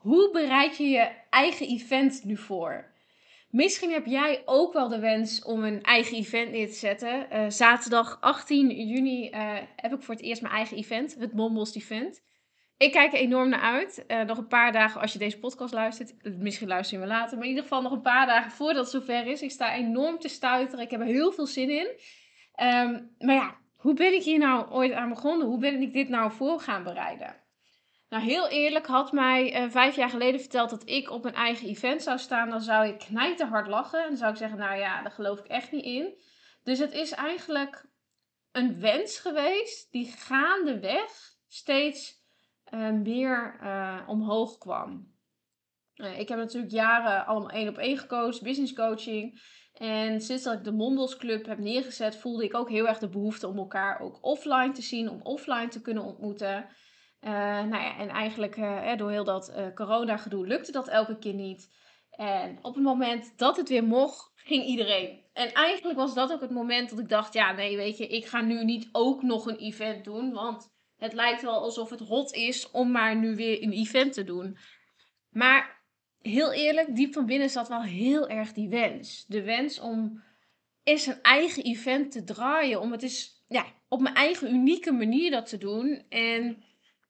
hoe bereid je je eigen event nu voor? Misschien heb jij ook wel de wens om een eigen event neer te zetten. Uh, zaterdag 18 juni uh, heb ik voor het eerst mijn eigen event, het Mombos Event. Ik kijk er enorm naar uit. Uh, nog een paar dagen als je deze podcast luistert. Misschien luister je me later. Maar in ieder geval nog een paar dagen voordat het zover is. Ik sta enorm te stuiteren. Ik heb er heel veel zin in. Um, maar ja, hoe ben ik hier nou ooit aan begonnen? Hoe ben ik dit nou voor gaan bereiden? Nou, heel eerlijk, had mij uh, vijf jaar geleden verteld dat ik op een eigen event zou staan, dan zou ik knijterhard lachen. En dan zou ik zeggen, nou ja, daar geloof ik echt niet in. Dus het is eigenlijk een wens geweest die gaandeweg steeds uh, meer uh, omhoog kwam. ik heb natuurlijk jaren allemaal één op één gecoacht, business coaching. En sinds dat ik de Mondos Club heb neergezet, voelde ik ook heel erg de behoefte om elkaar ook offline te zien, om offline te kunnen ontmoeten. Uh, nou ja, en eigenlijk uh, door heel dat uh, corona-gedoe lukte dat elke keer niet. En op het moment dat het weer mocht, ging iedereen. En eigenlijk was dat ook het moment dat ik dacht: ja, nee, weet je, ik ga nu niet ook nog een event doen. Want het lijkt wel alsof het hot is om maar nu weer een event te doen. Maar heel eerlijk, diep van binnen zat wel heel erg die wens. De wens om eens een eigen event te draaien. Om het eens ja, op mijn eigen unieke manier dat te doen. En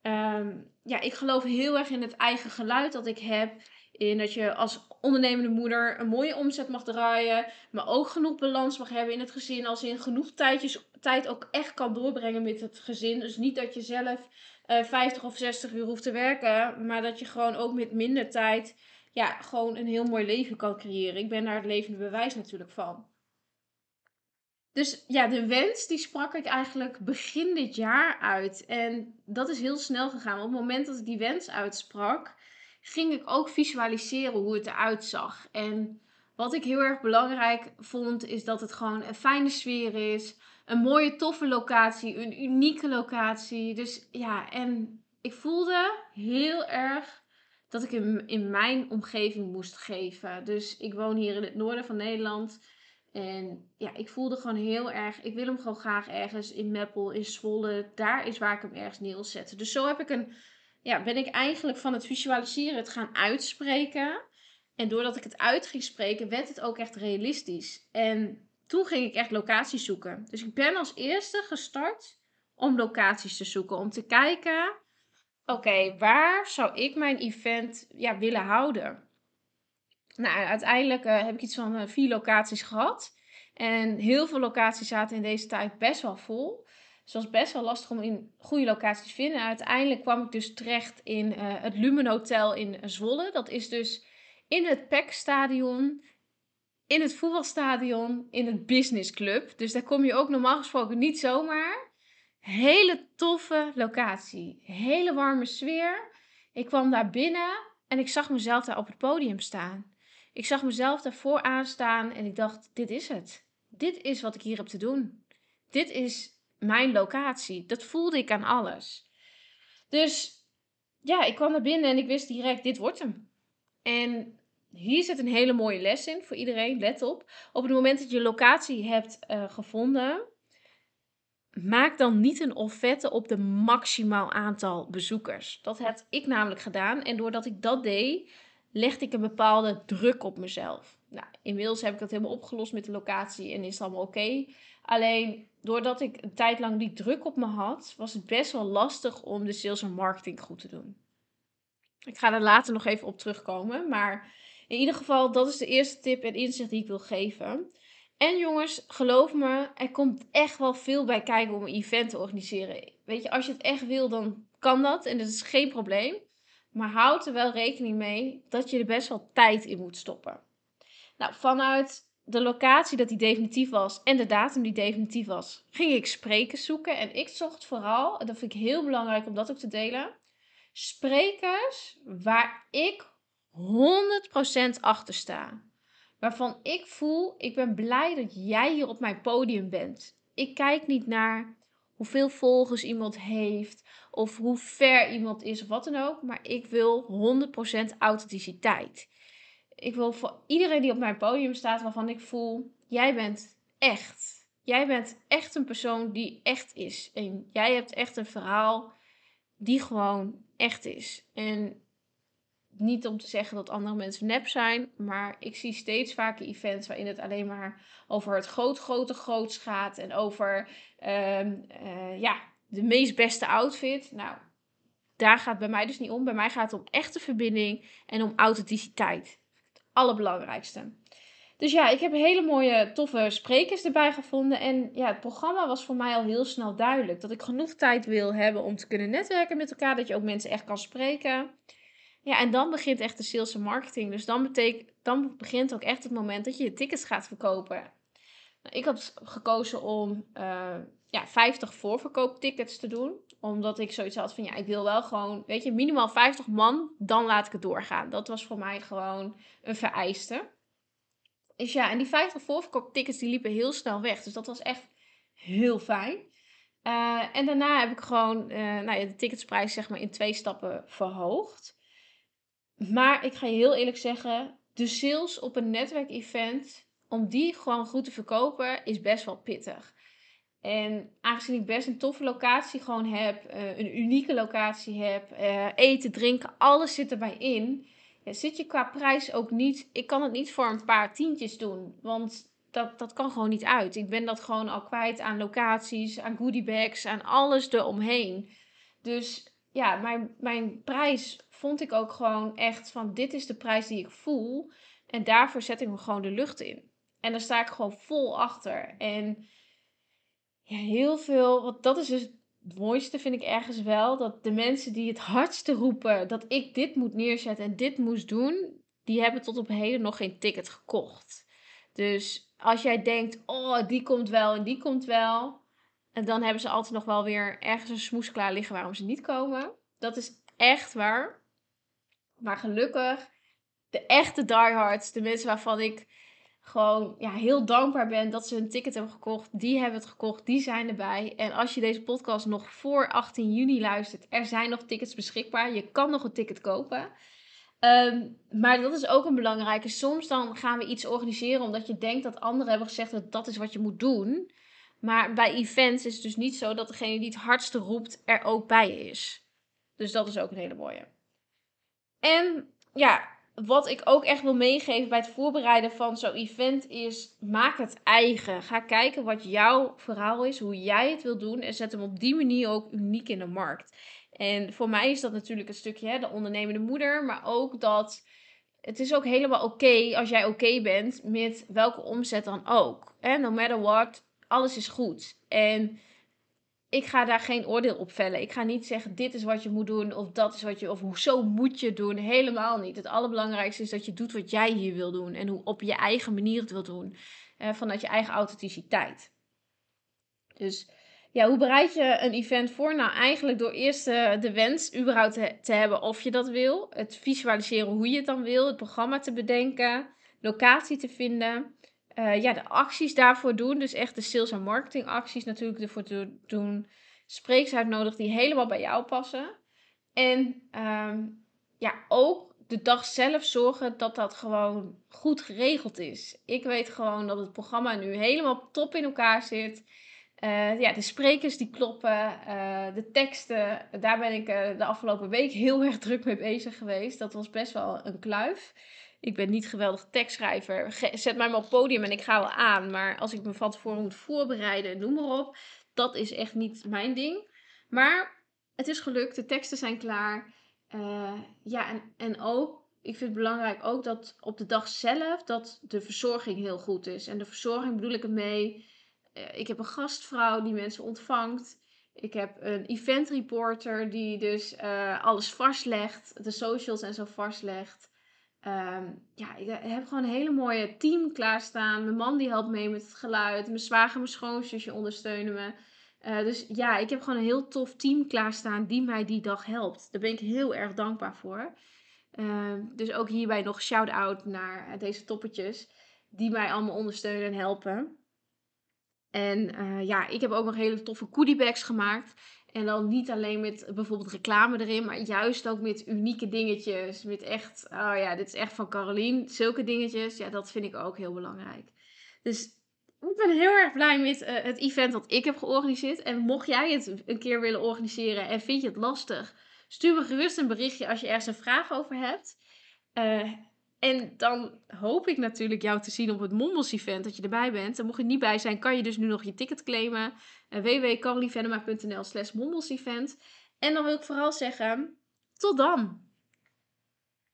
Um, ja, ik geloof heel erg in het eigen geluid dat ik heb. In dat je als ondernemende moeder een mooie omzet mag draaien. Maar ook genoeg balans mag hebben in het gezin. Als in genoeg tijdjes, tijd ook echt kan doorbrengen met het gezin. Dus niet dat je zelf uh, eh, 50 of 60 uur hoeft te werken. Maar dat je gewoon ook met minder tijd ja, gewoon een heel mooi leven kan creëren. Ik ben daar het levende bewijs natuurlijk van. Dus ja, de wens die sprak ik eigenlijk begin dit jaar uit. En dat is heel snel gegaan. Op het moment dat ik die wens uitsprak, ging ik ook visualiseren hoe het eruit zag. En wat ik heel erg belangrijk vond, is dat het gewoon een fijne sfeer is. Een mooie, toffe locatie, een unieke locatie. Dus ja, en ik voelde heel erg dat ik in, in mijn omgeving moest geven. Dus ik woon hier in het noorden van Nederland. En ja, ik voelde gewoon heel erg, ik wil hem gewoon graag ergens in Meppel, in Zwolle. Daar is waar ik hem ergens neerzet. Dus zo heb ik een, ja, ben ik eigenlijk van het visualiseren het gaan uitspreken. En doordat ik het uit ging spreken, werd het ook echt realistisch. En toen ging ik echt locaties zoeken. Dus ik ben als eerste gestart om locaties te zoeken. Om te kijken, oké, waar zou ik mijn event ja, willen houden? Nou, uiteindelijk uh, heb ik iets van uh, vier locaties gehad. En heel veel locaties zaten in deze tijd best wel vol. Dus het was best wel lastig om in goede locaties te vinden. En uiteindelijk kwam ik dus terecht in uh, het Lumen Hotel in Zwolle. Dat is dus in het PEC-stadion, in het voetbalstadion, in het Business Club. Dus daar kom je ook normaal gesproken niet zomaar. Hele toffe locatie. Hele warme sfeer. Ik kwam daar binnen en ik zag mezelf daar op het podium staan. Ik zag mezelf daarvoor aanstaan en ik dacht: dit is het. Dit is wat ik hier heb te doen. Dit is mijn locatie. Dat voelde ik aan alles. Dus ja, ik kwam naar binnen en ik wist direct: dit wordt hem. En hier zit een hele mooie les in voor iedereen. Let op. Op het moment dat je locatie hebt uh, gevonden, maak dan niet een offerte op de maximaal aantal bezoekers. Dat heb ik namelijk gedaan. En doordat ik dat deed, legde ik een bepaalde druk op mezelf. Nou, inmiddels heb ik dat helemaal opgelost met de locatie en is het allemaal oké. Alleen doordat ik een tijd lang die druk op me had, was het best wel lastig om de sales en marketing goed te doen. Ik ga er later nog even op terugkomen, maar in ieder geval, dat is de eerste tip en inzicht die ik wil geven. En jongens, geloof me, er komt echt wel veel bij kijken om een event te organiseren. Weet je, als je het echt wil, dan kan dat en dat is geen probleem. Maar houd er wel rekening mee dat je er best wel tijd in moet stoppen. Nou, vanuit de locatie dat die definitief was en de datum die definitief was, ging ik sprekers zoeken. En ik zocht vooral, en dat vind ik heel belangrijk om dat ook te delen, sprekers waar ik 100% achter sta. Waarvan ik voel, ik ben blij dat jij hier op mijn podium bent. Ik kijk niet naar hoeveel volgers iemand heeft of hoe ver iemand is of wat dan ook. Maar ik wil 100% authenticiteit. Ik wil voor iedereen die op mijn podium staat, waarvan ik voel, jij bent echt. Jij bent echt een persoon die echt is. En jij hebt echt een verhaal die gewoon echt is. En niet om te zeggen dat andere mensen nep zijn, maar ik zie steeds vaker events waarin het alleen maar over het groot, grote, groots gaat en over ehm, eh, ja, de meest beste outfit. Nou, daar gaat bij mij dus niet om. Bij mij gaat het om echte verbinding en om authenticiteit. Het allerbelangrijkste. Dus ja, ik heb hele mooie, toffe sprekers erbij gevonden. En ja, het programma was voor mij al heel snel duidelijk. Dat ik genoeg tijd wil hebben om te kunnen netwerken met elkaar. Dat je ook mensen echt kan spreken. Ja, en dan begint echt de sales en marketing. Dus dan, betekent, dan begint ook echt het moment dat je je tickets gaat verkopen. Nou, ik had gekozen om uh, ja, 50 voorverkooptickets te doen. Omdat ik zoiets had van, ja, ik wil wel gewoon, weet je, minimaal 50 man, dan laat ik het doorgaan. Dat was voor mij gewoon een vereiste. Dus ja, en die 50 voorverkooptickets die liepen heel snel weg. Dus dat was echt heel fijn. Uh, en daarna heb ik gewoon uh, nou ja, de ticketsprijs zeg maar in twee stappen verhoogd. Maar ik ga je heel eerlijk zeggen, de sales op een netwerkevent, om die gewoon goed te verkopen, is best wel pittig. En aangezien ik best een toffe locatie gewoon heb, uh, een unieke locatie heb, uh, eten, drinken, alles zit erbij in. Ja, zit je qua prijs ook niet. Ik kan het niet voor een paar tientjes doen. Want dat, dat kan gewoon niet uit. Ik ben dat gewoon al kwijt aan locaties, aan goodiebags, aan alles eromheen. Dus ja, mijn, mijn prijs vond ik ook gewoon echt van dit is de prijs die ik voel. En daarvoor zet ik me gewoon de lucht in. En daar sta ik gewoon vol achter. En ja, heel veel, want dat is dus het mooiste vind ik ergens wel. Dat de mensen die het hardste roepen dat ik dit moet neerzetten en dit moest doen. Die hebben tot op heden nog geen ticket gekocht. Dus als jij denkt, oh die komt wel en die komt wel. En dan hebben ze altijd nog wel weer ergens een smoes klaar liggen waarom ze niet komen. Dat is echt waar. Maar gelukkig, de echte diehards, de mensen waarvan ik gewoon ja, heel dankbaar ben dat ze een ticket hebben gekocht. Die hebben het gekocht, die zijn erbij. En als je deze podcast nog voor 18 juni luistert, er zijn nog tickets beschikbaar. Je kan nog een ticket kopen. Ehm, maar dat is ook een belangrijke. Soms dan gaan we iets organiseren omdat je denkt dat anderen hebben gezegd dat dat is wat je moet doen. Maar bij events is het dus niet zo dat degene die het hardste roept er ook bij is. Dus dat is ook een hele mooie. En ja, wat ik ook echt wil meegeven bij het voorbereiden van zo'n event is: maak het eigen. Ga kijken wat jouw verhaal is, hoe jij het wil doen en zet hem op die manier ook uniek in de markt. En voor mij is dat natuurlijk een stukje hè, de ondernemende moeder, maar ook dat het is ook helemaal oké als jij oké bent met welke omzet dan ook. En no matter what, alles is goed. En ik ga daar geen oordeel op vellen. Ik ga niet zeggen dit is wat je moet doen of dat is wat je of zo moet je doen. Helemaal niet. Het allerbelangrijkste is dat je doet wat jij hier wil doen en hoe op je eigen manier het wil doen. Eh, vanuit je eigen authenticiteit. Dus ja, hoe bereid je een event voor? Nou, eigenlijk door eerst uh, de wens überhaupt te, te hebben of je dat wil. Het visualiseren hoe je het dan wil. Het programma te bedenken. Locatie te vinden. Uh, ja, de acties daarvoor doen. Dus echt de sales- en marketing acties natuurlijk ervoor te doen. Spreeks uitnodigen die helemaal bij jou passen. En um, ja, ook de dag zelf zorgen dat dat gewoon goed geregeld is. Ik weet gewoon dat het programma nu helemaal top in elkaar zit. Uh, ja, de sprekers die kloppen, uh, de teksten, daar ben ik de afgelopen week heel erg druk mee bezig geweest. Dat was best wel een kluif ik ben niet geweldig tekstschrijver. Zet mij maar op podium en ik ga wel aan. Maar als ik me van tevoren moet voorbereiden, noem maar op. Dat is echt niet mijn ding. Maar het is gelukt. De teksten zijn klaar. Uh, ja, en, en ook, ik vind het belangrijk ook dat op de dag zelf, dat de verzorging heel goed is. En de verzorging bedoel ik ermee. Uh, ik heb een gastvrouw die mensen ontvangt. Ik heb een event reporter die dus uh, alles vastlegt. De socials en zo vastlegt. Um, ja, ik heb gewoon een hele mooie team klaarstaan. Mijn man die helpt mee met het geluid. Mijn zwager mijn schoonzusje ondersteunen me. Uh, dus ja, ik heb gewoon een heel tof team klaarstaan die mij die dag helpt. Daar ben ik heel erg dankbaar voor. Ehm, dus ook hierbij nog shout-out naar deze toppetjes. Die mij allemaal ondersteunen en helpen. En uh, ja, ik heb ook nog hele toffe goodiebags gemaakt. En dan niet alleen met bijvoorbeeld reclame erin, maar juist ook met unieke dingetjes. Met echt, oh ja, dit is echt van Carolien. Zulke dingetjes, ja, dat vind ik ook heel belangrijk. Dus ik ben heel erg blij met uh, het event dat ik heb georganiseerd. En mocht jij het een keer willen organiseren en vind je het lastig, stuur me gerust een berichtje als je ergens een vraag over hebt. Uh, en dan hoop ik natuurlijk jou te zien op het Mombos event, dat je erbij bent. En mocht je niet bij zijn, kan je dus nu nog je ticket claimen. Uh, www.carolievenema.nl slash event. En dan wil ik vooral zeggen, tot dan!